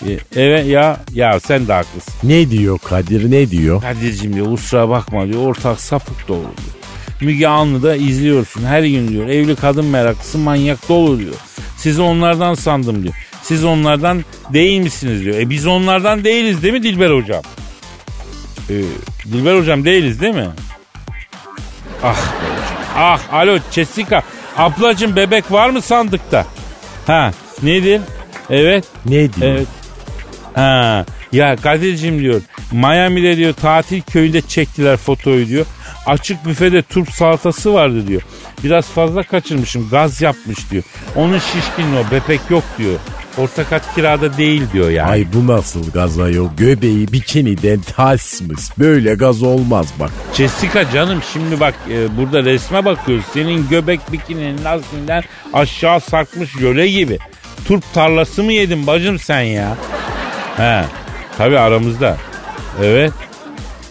E, Evet ya ya sen de haklısın.
Ne diyor Kadir ne diyor?
Kadir'cim diyor kusura bakma diyor ortak sapık dolu diyor. Müge Anlı'da izliyorsun her gün diyor. Evli kadın meraklısı manyak dolu diyor. Sizi onlardan sandım diyor. Siz onlardan değil misiniz diyor. E biz onlardan değiliz değil mi Dilber hocam? Ee, Dilber hocam değiliz değil mi? Ah be hocam. Ah alo Jessica. Ablacım bebek var mı sandıkta? Ha nedir? Evet.
Ne diyor?
Evet. Ha, ya Kadir'cim diyor Miami'de diyor tatil köyünde çektiler fotoyu diyor. Açık büfede turp salatası vardı diyor. Biraz fazla kaçırmışım gaz yapmış diyor. Onun şişkinliği o bebek yok diyor. Orta kat kirada değil diyor yani.
Ay bu nasıl gaz ayol? Göbeği bikiniden tasmış. Böyle gaz olmaz bak.
Jessica canım şimdi bak e, burada resme bakıyoruz. Senin göbek bikininin lastiğinden aşağı sarkmış jöle gibi. Turp tarlası mı yedin bacım sen ya? He tabi aramızda. Evet.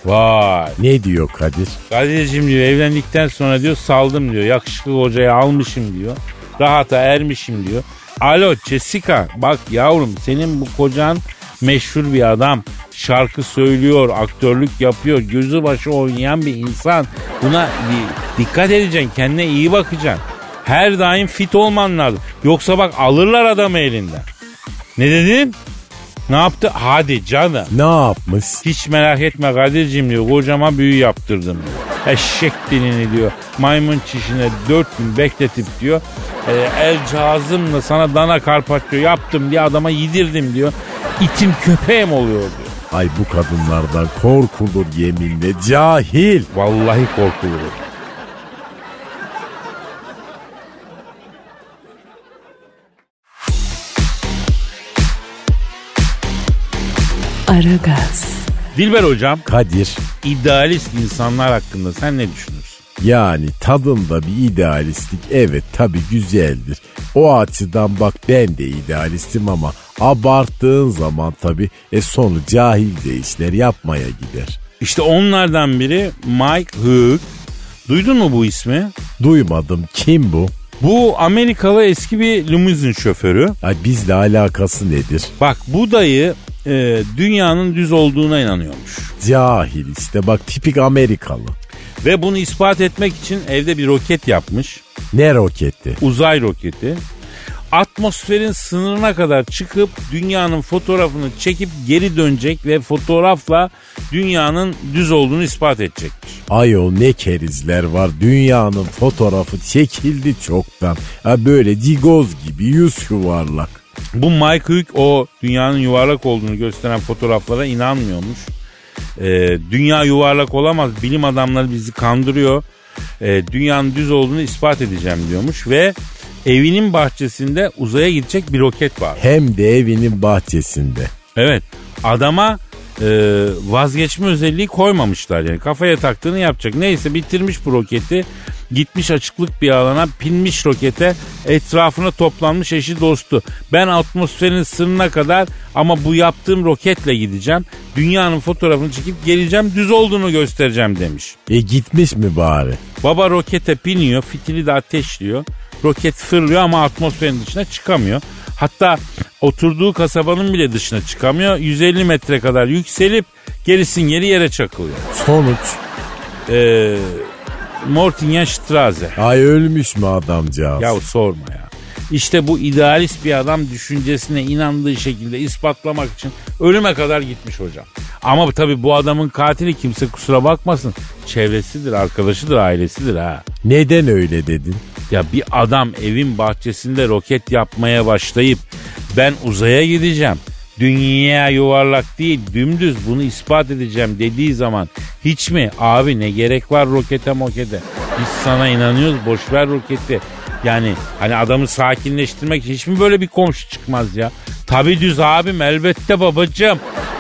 Vay.
Ne diyor Kadir?
Kadir'cim diyor evlendikten sonra diyor saldım diyor. Yakışıklı hocayı almışım diyor. Rahata ermişim diyor. Alo Jessica bak yavrum senin bu kocan meşhur bir adam. Şarkı söylüyor, aktörlük yapıyor, gözü başı oynayan bir insan. Buna bir dikkat edeceksin, kendine iyi bakacaksın. Her daim fit olman lazım. Yoksa bak alırlar adamı elinden. Ne dedin? Ne yaptı? Hadi canım.
Ne yapmış?
Hiç merak etme Kadir'cim diyor. Kocama büyü yaptırdım diyor. Eşek dilini diyor. Maymun çişine dört gün bekletip diyor. E, el cihazımla sana dana karpaccio yaptım diye adama yedirdim diyor. İtim köpeğim oluyor diyor.
Ay bu kadınlardan korkulur yeminle cahil.
Vallahi korkulur.
Aragaz,
Dilber hocam
Kadir
idealist insanlar hakkında sen ne düşünürsün?
yani tadında bir idealistlik evet tabi güzeldir. O açıdan bak ben de idealistim ama abarttığın zaman tabi e sonu cahilce işler yapmaya gider.
İşte onlardan biri Mike Hook. Duydun mu bu ismi?
Duymadım kim bu?
Bu Amerikalı eski bir limuzin şoförü.
Ay bizle alakası nedir?
Bak bu dayı e, dünyanın düz olduğuna inanıyormuş.
Cahil işte bak tipik Amerikalı.
Ve bunu ispat etmek için evde bir roket yapmış.
Ne roketi?
Uzay roketi. Atmosferin sınırına kadar çıkıp dünyanın fotoğrafını çekip geri dönecek ve fotoğrafla dünyanın düz olduğunu ispat edecekmiş.
Ayol ne kerizler var dünyanın fotoğrafı çekildi çoktan. Ha böyle digoz gibi yüz yuvarlak.
Bu Mike Hugh o dünyanın yuvarlak olduğunu gösteren fotoğraflara inanmıyormuş. Ee, dünya yuvarlak olamaz. Bilim adamları bizi kandırıyor. Ee, dünyanın düz olduğunu ispat edeceğim diyormuş ve evinin bahçesinde uzaya gidecek bir roket var.
Hem de evinin bahçesinde.
Evet adama e, vazgeçme özelliği koymamışlar yani kafaya taktığını yapacak. Neyse bitirmiş bu roketi Gitmiş açıklık bir alana pinmiş rokete etrafına toplanmış eşi dostu. Ben atmosferin sırrına kadar ama bu yaptığım roketle gideceğim. Dünyanın fotoğrafını çekip geleceğim düz olduğunu göstereceğim demiş.
E gitmiş mi bari?
Baba rokete biniyor fitili de ateşliyor. Roket fırlıyor ama atmosferin dışına çıkamıyor. Hatta oturduğu kasabanın bile dışına çıkamıyor. 150 metre kadar yükselip gerisin geri yere çakılıyor.
Sonuç.
Ee, Mortingenstraße.
Ay ölmüş mü adamcağız?
Ya sorma ya. İşte bu idealist bir adam düşüncesine inandığı şekilde ispatlamak için ölüme kadar gitmiş hocam. Ama tabii bu adamın katili kimse kusura bakmasın. Çevresidir, arkadaşıdır, ailesidir ha.
Neden öyle dedin?
Ya bir adam evin bahçesinde roket yapmaya başlayıp ben uzaya gideceğim. Dünya yuvarlak değil dümdüz bunu ispat edeceğim dediği zaman hiç mi? Abi ne gerek var rokete mokete? Biz sana inanıyoruz boş ver roketi. Yani hani adamı sakinleştirmek hiç mi böyle bir komşu çıkmaz ya? Tabi düz abim elbette babacığım.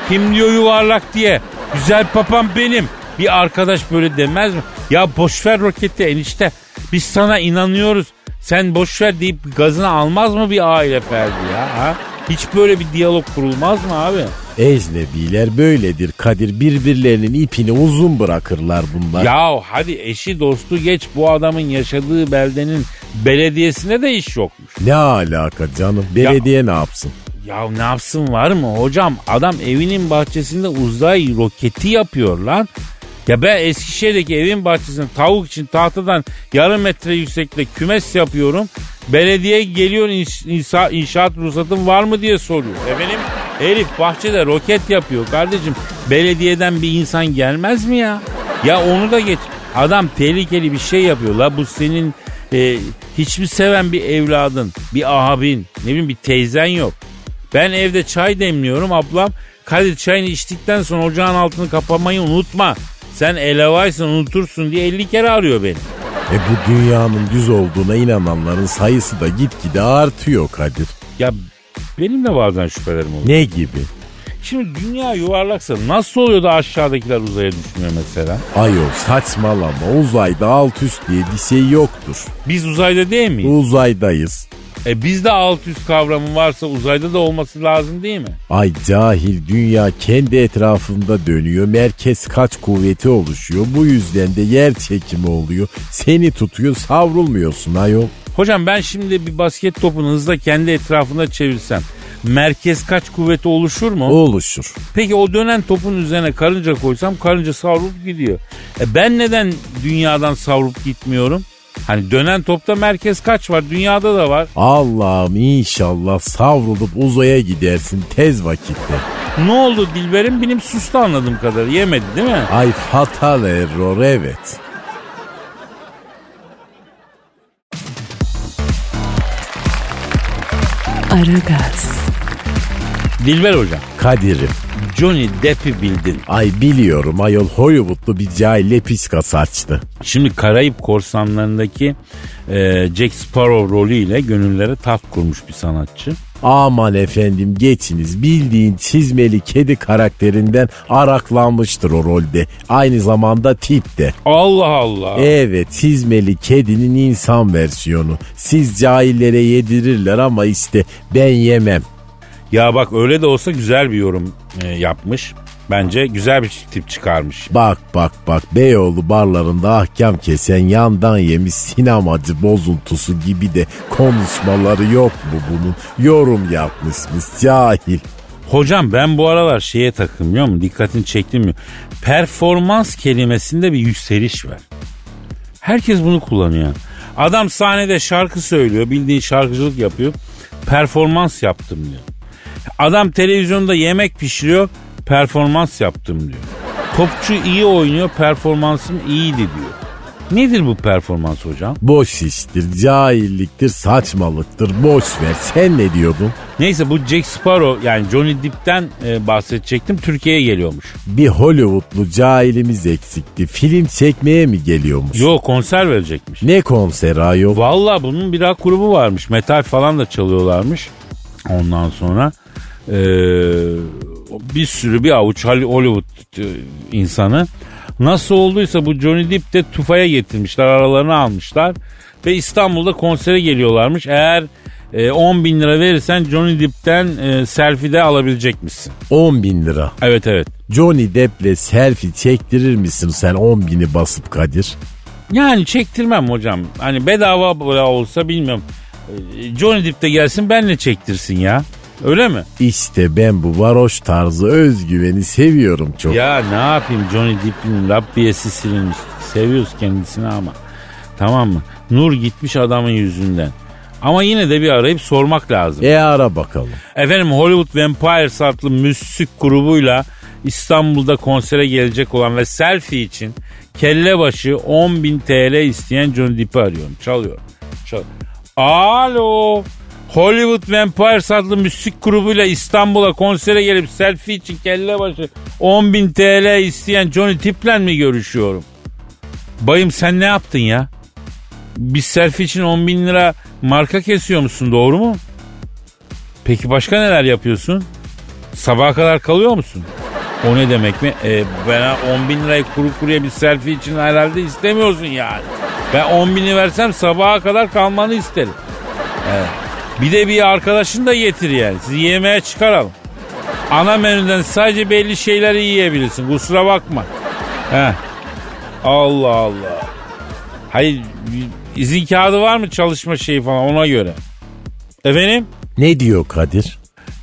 Kim diyor yuvarlak diye? Güzel papam benim. Bir arkadaş böyle demez mi? Ya boş ver roketi enişte. Biz sana inanıyoruz. Sen boş ver deyip gazını almaz mı bir aile ferdi ya ha? Hiç böyle bir diyalog kurulmaz mı abi?
Ecnebiler böyledir Kadir birbirlerinin ipini uzun bırakırlar bunlar.
Ya hadi eşi dostu geç bu adamın yaşadığı beldenin belediyesinde de iş yokmuş.
Ne alaka canım belediye ne yapsın?
Ya ne yapsın var mı hocam adam evinin bahçesinde uzay roketi yapıyor lan. Ya ben Eskişehir'deki evin bahçesinde tavuk için tahtadan yarım metre yüksekte kümes yapıyorum. Belediye geliyor inş- inşa- inşaat ruhsatın var mı diye soruyor. Efendim herif bahçede roket yapıyor kardeşim. Belediyeden bir insan gelmez mi ya? Ya onu da geç. Adam tehlikeli bir şey yapıyor. La bu senin e, hiçbir seven bir evladın, bir abin, ne bileyim bir teyzen yok. Ben evde çay demliyorum ablam. Kadir çayını içtikten sonra ocağın altını kapamayı unutma. Sen elevaysın unutursun diye 50 kere arıyor beni.
E bu dünyanın düz olduğuna inananların sayısı da gitgide artıyor Kadir.
Ya benim de bazen şüphelerim oluyor.
Ne gibi?
Şimdi dünya yuvarlaksa nasıl oluyor da aşağıdakiler uzaya düşmüyor mesela?
Ayol saçmalama uzayda alt üst diye bir şey yoktur.
Biz uzayda değil miyiz?
Uzaydayız.
E bizde alt üst kavramı varsa uzayda da olması lazım değil mi?
Ay cahil dünya kendi etrafında dönüyor. Merkez kaç kuvveti oluşuyor. Bu yüzden de yer çekimi oluyor. Seni tutuyor savrulmuyorsun ayol.
Hocam ben şimdi bir basket topunu hızla kendi etrafında çevirsem merkez kaç kuvveti oluşur mu?
Oluşur.
Peki o dönen topun üzerine karınca koysam karınca savrulup gidiyor. E ben neden dünyadan savrulup gitmiyorum? Hani dönen topta merkez kaç var? Dünyada da var.
Allah'ım inşallah savrulup uzaya gidersin tez vakitte.
Ne oldu Dilber'im? Benim sustu anladığım kadar. Yemedi değil mi?
Ay fatal error evet.
Aragaz,
Dilber hocam.
Kadir'im.
Johnny Depp'i bildin.
Ay biliyorum ayol Hollywoodlu bir cahille piska saçtı.
Şimdi Karayip Korsanlarındaki e, Jack Sparrow rolüyle gönüllere taht kurmuş bir sanatçı.
Aman efendim geçiniz bildiğin çizmeli kedi karakterinden araklanmıştır o rolde. Aynı zamanda tip de.
Allah Allah.
Evet çizmeli kedinin insan versiyonu. Siz cahillere yedirirler ama işte ben yemem.
Ya bak öyle de olsa güzel bir yorum e, yapmış. Bence güzel bir tip çıkarmış.
Bak bak bak Beyoğlu barlarında ahkam kesen yandan yemiş sinemacı bozuntusu gibi de konuşmaları yok mu bunun? Yorum yapmışmış cahil.
Hocam ben bu aralar şeye takılmıyor musun? Dikkatini çektim mi? Performans kelimesinde bir yükseliş var. Herkes bunu kullanıyor. Adam sahnede şarkı söylüyor. Bildiğin şarkıcılık yapıyor. Performans yaptım diyor. Adam televizyonda yemek pişiriyor. Performans yaptım diyor. Topçu iyi oynuyor. Performansım iyiydi diyor. Nedir bu performans hocam?
Boş iştir, cahilliktir, saçmalıktır. Boş ver. Sen ne diyordun?
Neyse bu Jack Sparrow yani Johnny Depp'ten e, bahsedecektim. Türkiye'ye geliyormuş.
Bir Hollywoodlu cahilimiz eksikti. Film çekmeye mi geliyormuş?
Yo konser verecekmiş.
Ne konseri ayol?
Valla bunun bir rock grubu varmış. Metal falan da çalıyorlarmış. Ondan sonra eee, bir sürü bir avuç Hollywood e, insanı Nasıl olduysa bu Johnny Depp de tufaya getirmişler aralarını almışlar. Ve İstanbul'da konsere geliyorlarmış. Eğer e, 10 bin lira verirsen Johnny Depp'ten e, selfie de alabilecek misin?
10 bin lira.
Evet evet.
Johnny Depp'le selfie çektirir misin sen 10 bini basıp Kadir?
Yani çektirmem hocam. Hani bedava olsa bilmiyorum. E, Johnny Depp de gelsin benle çektirsin ya. Öyle mi?
İşte ben bu varoş tarzı özgüveni seviyorum çok.
Ya ne yapayım Johnny Depp'in Rabbiyesi silinmiş. Seviyoruz kendisini ama. Tamam mı? Nur gitmiş adamın yüzünden. Ama yine de bir arayıp sormak lazım.
E ara bakalım.
Efendim Hollywood Vampires adlı müzik grubuyla İstanbul'da konsere gelecek olan ve selfie için kelle başı 10.000 TL isteyen Johnny Depp'i arıyorum. Çalıyorum. Çalıyorum. Alo. Hollywood Vampires adlı müzik grubuyla İstanbul'a konsere gelip selfie için kelle başı 10.000 TL isteyen Johnny Depp'le mi görüşüyorum? Bayım sen ne yaptın ya? Bir selfie için 10 bin lira marka kesiyor musun doğru mu? Peki başka neler yapıyorsun? Sabaha kadar kalıyor musun? O ne demek mi? E, bana 10 bin lirayı kuru kuruya bir selfie için herhalde istemiyorsun yani. Ben 10 bini versem sabaha kadar kalmanı isterim. Evet. Bir de bir arkadaşın da getir yani. Sizi yemeğe çıkaralım. Ana menüden sadece belli şeyleri yiyebilirsin. Kusura bakma. He. Allah Allah. Hayır izin kağıdı var mı çalışma şeyi falan ona göre. Efendim?
Ne diyor Kadir?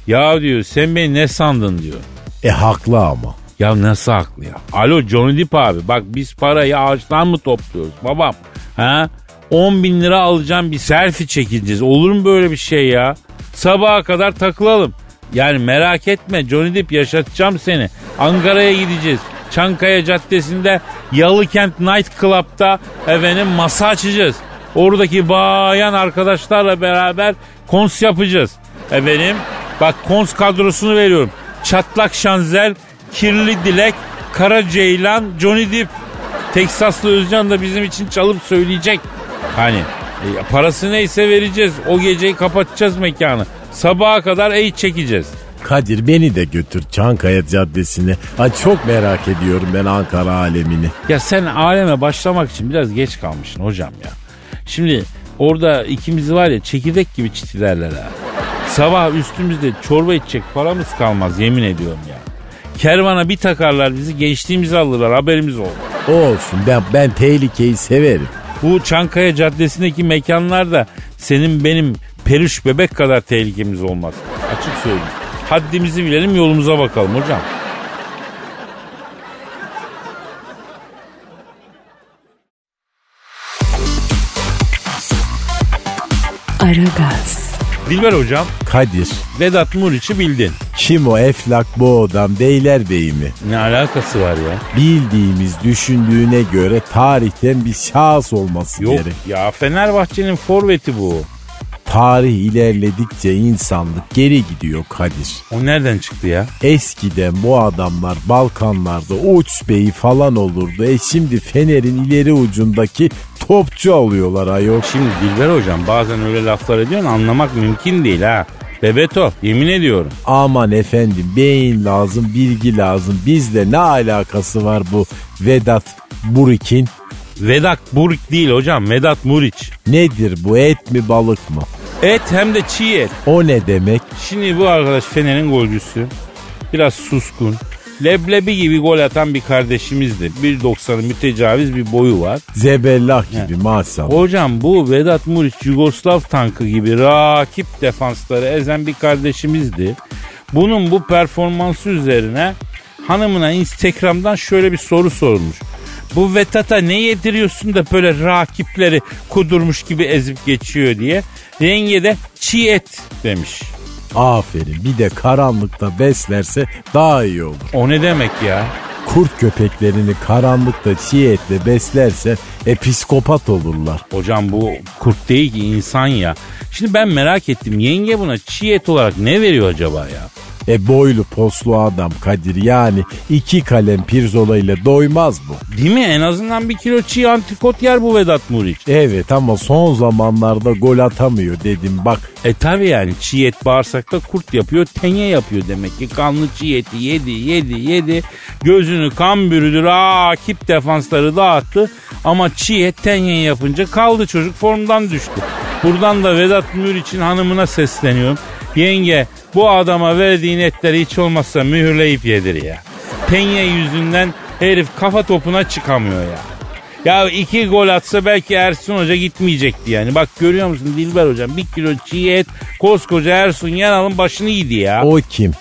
Ya diyor sen beni ne sandın diyor.
E haklı ama.
Ya nasıl haklı ya? Alo Johnny Depp abi bak biz parayı ağaçtan mı topluyoruz babam? Ha? 10 bin lira alacağım bir selfie çekileceğiz. Olur mu böyle bir şey ya? Sabaha kadar takılalım. Yani merak etme Johnny Depp yaşatacağım seni. Ankara'ya gideceğiz. Çankaya Caddesi'nde Yalıkent Night Club'da efendim masa açacağız. Oradaki bayan arkadaşlarla beraber kons yapacağız. Efendim bak kons kadrosunu veriyorum. Çatlak Şanzel, Kirli Dilek, Kara Ceylan, Johnny Depp. Teksaslı Özcan da bizim için çalıp söyleyecek. Hani e, parası neyse vereceğiz. O geceyi kapatacağız mekanı. Sabaha kadar ey çekeceğiz.
Kadir beni de götür Çankaya Caddesi'ne. Ay çok merak ediyorum ben Ankara alemini.
Ya sen aleme başlamak için biraz geç kalmışsın hocam ya. Şimdi orada ikimiz var ya çekirdek gibi çitilerler ha. Sabah üstümüzde çorba içecek paramız kalmaz yemin ediyorum ya. Kervana bir takarlar bizi geçtiğimizi alırlar haberimiz olur.
Olsun ben, ben tehlikeyi severim.
Bu Çankaya Caddesi'ndeki mekanlarda senin benim peruş bebek kadar tehlikemiz olmaz. Açık söyleyeyim. Haddimizi bilelim yolumuza bakalım hocam.
Aragaz,
Dilber hocam
Kadir
Vedat Muriç'i bildin.
Kim o eflak bu adam beylerbeyi mi?
Ne alakası var ya?
Bildiğimiz düşündüğüne göre tarihten bir şahıs olması
Yok
gerek.
ya Fenerbahçe'nin forveti bu.
Tarih ilerledikçe insanlık geri gidiyor Kadir.
O nereden çıktı ya?
Eskiden bu adamlar Balkanlarda uç beyi falan olurdu. E şimdi Fener'in ileri ucundaki topçu alıyorlar ayol.
Şimdi Dilber hocam bazen öyle laflar ediyorsun anlamak mümkün değil ha. Bebeto yemin ediyorum.
Aman efendim beyin lazım, bilgi lazım. Bizle ne alakası var bu Vedat Burik'in?
Vedat Burik değil hocam Vedat Muriç.
Nedir bu et mi balık mı?
Et hem de çiğ et.
O ne demek?
Şimdi bu arkadaş Fener'in golcüsü. Biraz suskun. Leblebi gibi gol atan bir kardeşimizdi. 1.90'ın mütecaviz bir boyu var.
Zebellah gibi maşallah.
Hocam bu Vedat Muriç Yugoslav tankı gibi rakip defansları ezen bir kardeşimizdi. Bunun bu performansı üzerine hanımına Instagram'dan şöyle bir soru sorulmuş. Bu Vedat'a ne yediriyorsun da böyle rakipleri kudurmuş gibi ezip geçiyor diye. Yenge de çiğ et demiş.
Aferin bir de karanlıkta beslerse daha iyi olur.
O ne demek ya?
Kurt köpeklerini karanlıkta çiğ etle beslerse e psikopat olurlar.
Hocam bu kurt değil ki insan ya. Şimdi ben merak ettim. Yenge buna çiğ et olarak ne veriyor acaba ya?
E boylu poslu adam Kadir yani iki kalem pirzola ile doymaz bu.
Değil mi? En azından bir kilo çiğ antrikot yer bu Vedat Muriç.
Evet ama son zamanlarda gol atamıyor dedim bak.
E tabi yani çiğ et bağırsakta kurt yapıyor, tenye yapıyor demek ki. Kanlı çiğ eti yedi, yedi, yedi. Gözünü kan bürüdü, rakip defansları dağıttı. Ama çiğ et tenye yapınca kaldı çocuk formdan düştü. Buradan da Vedat Muriç'in hanımına sesleniyorum. Yenge bu adama verdiğin etleri hiç olmazsa mühürleyip yedir ya. Penye yüzünden herif kafa topuna çıkamıyor ya. Ya iki gol atsa belki Ersun Hoca gitmeyecekti yani. Bak görüyor musun Dilber Hocam bir kilo çiğ et koskoca Ersun Yanal'ın başını yedi ya.
O kim?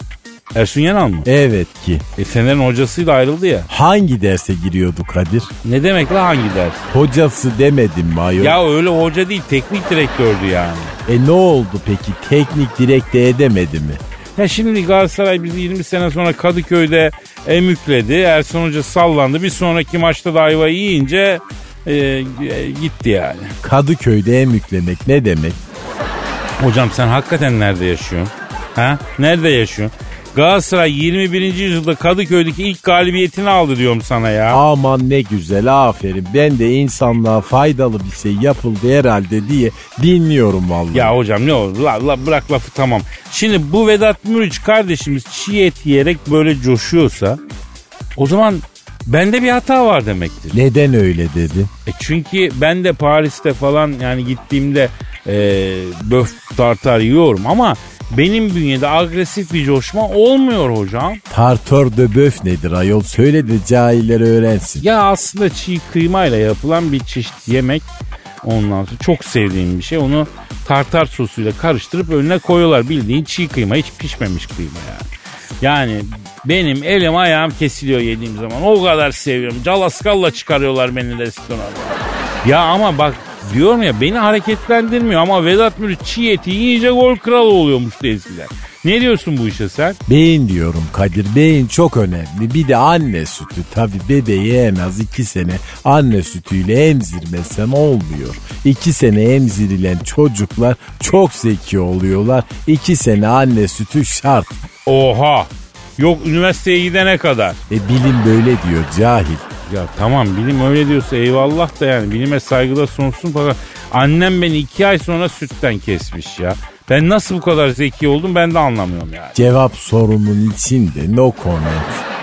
Ersun Yanal mı?
Evet ki.
E Fener'in hocasıyla ayrıldı ya.
Hangi derse giriyordu Kadir?
Ne demek la hangi ders?
Hocası demedim mi ayol?
Ya öyle hoca değil teknik direktördü yani.
E ne oldu peki? Teknik direkte edemedi mi?
Ya şimdi Galatasaray bizi 20 sene sonra Kadıköy'de emükledi. Ersun Hoca sallandı. Bir sonraki maçta da ayvayı yiyince e, e, gitti yani.
Kadıköy'de emüklemek ne demek?
Hocam sen hakikaten nerede yaşıyorsun? Ha? Nerede yaşıyorsun? Galatasaray 21. yüzyılda Kadıköy'deki ilk galibiyetini aldı diyorum sana ya.
Aman ne güzel aferin. Ben de insanlığa faydalı bir şey yapıldı herhalde diye dinliyorum vallahi.
Ya hocam ne olur la, la, bırak lafı tamam. Şimdi bu Vedat Muriç kardeşimiz çiğ et yiyerek böyle coşuyorsa o zaman bende bir hata var demektir.
Neden öyle dedi?
E çünkü ben de Paris'te falan yani gittiğimde e, böf tartar yiyorum ama benim bünyede agresif bir coşma olmuyor hocam.
Tartör de böf nedir ayol? Söyle de cahiller öğrensin.
Ya aslında çiğ kıymayla yapılan bir çeşit yemek. Ondan sonra çok sevdiğim bir şey. Onu tartar sosuyla karıştırıp önüne koyuyorlar. Bildiğin çiğ kıyma hiç pişmemiş kıyma yani. Yani benim elim ayağım kesiliyor yediğim zaman. O kadar seviyorum. Calaskalla çıkarıyorlar beni restorana. Ya ama bak diyorum ya beni hareketlendirmiyor ama Vedat Muriç çiğ eti yiyince gol kralı oluyormuş eskiden. Ne diyorsun bu işe sen?
Beyin diyorum Kadir. Beyin çok önemli. Bir de anne sütü. Tabi bebeği en az iki sene anne sütüyle emzirmesen olmuyor. İki sene emzirilen çocuklar çok zeki oluyorlar. İki sene anne sütü şart.
Oha! Yok üniversiteye gidene kadar.
E bilim böyle diyor cahil.
Ya tamam bilim öyle diyorsa eyvallah da yani bilime saygıda sonsuz fakat annem beni iki ay sonra sütten kesmiş ya. Ben nasıl bu kadar zeki oldum ben de anlamıyorum yani.
Cevap sorunun içinde no comment.